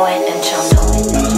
flamboyant and charmant.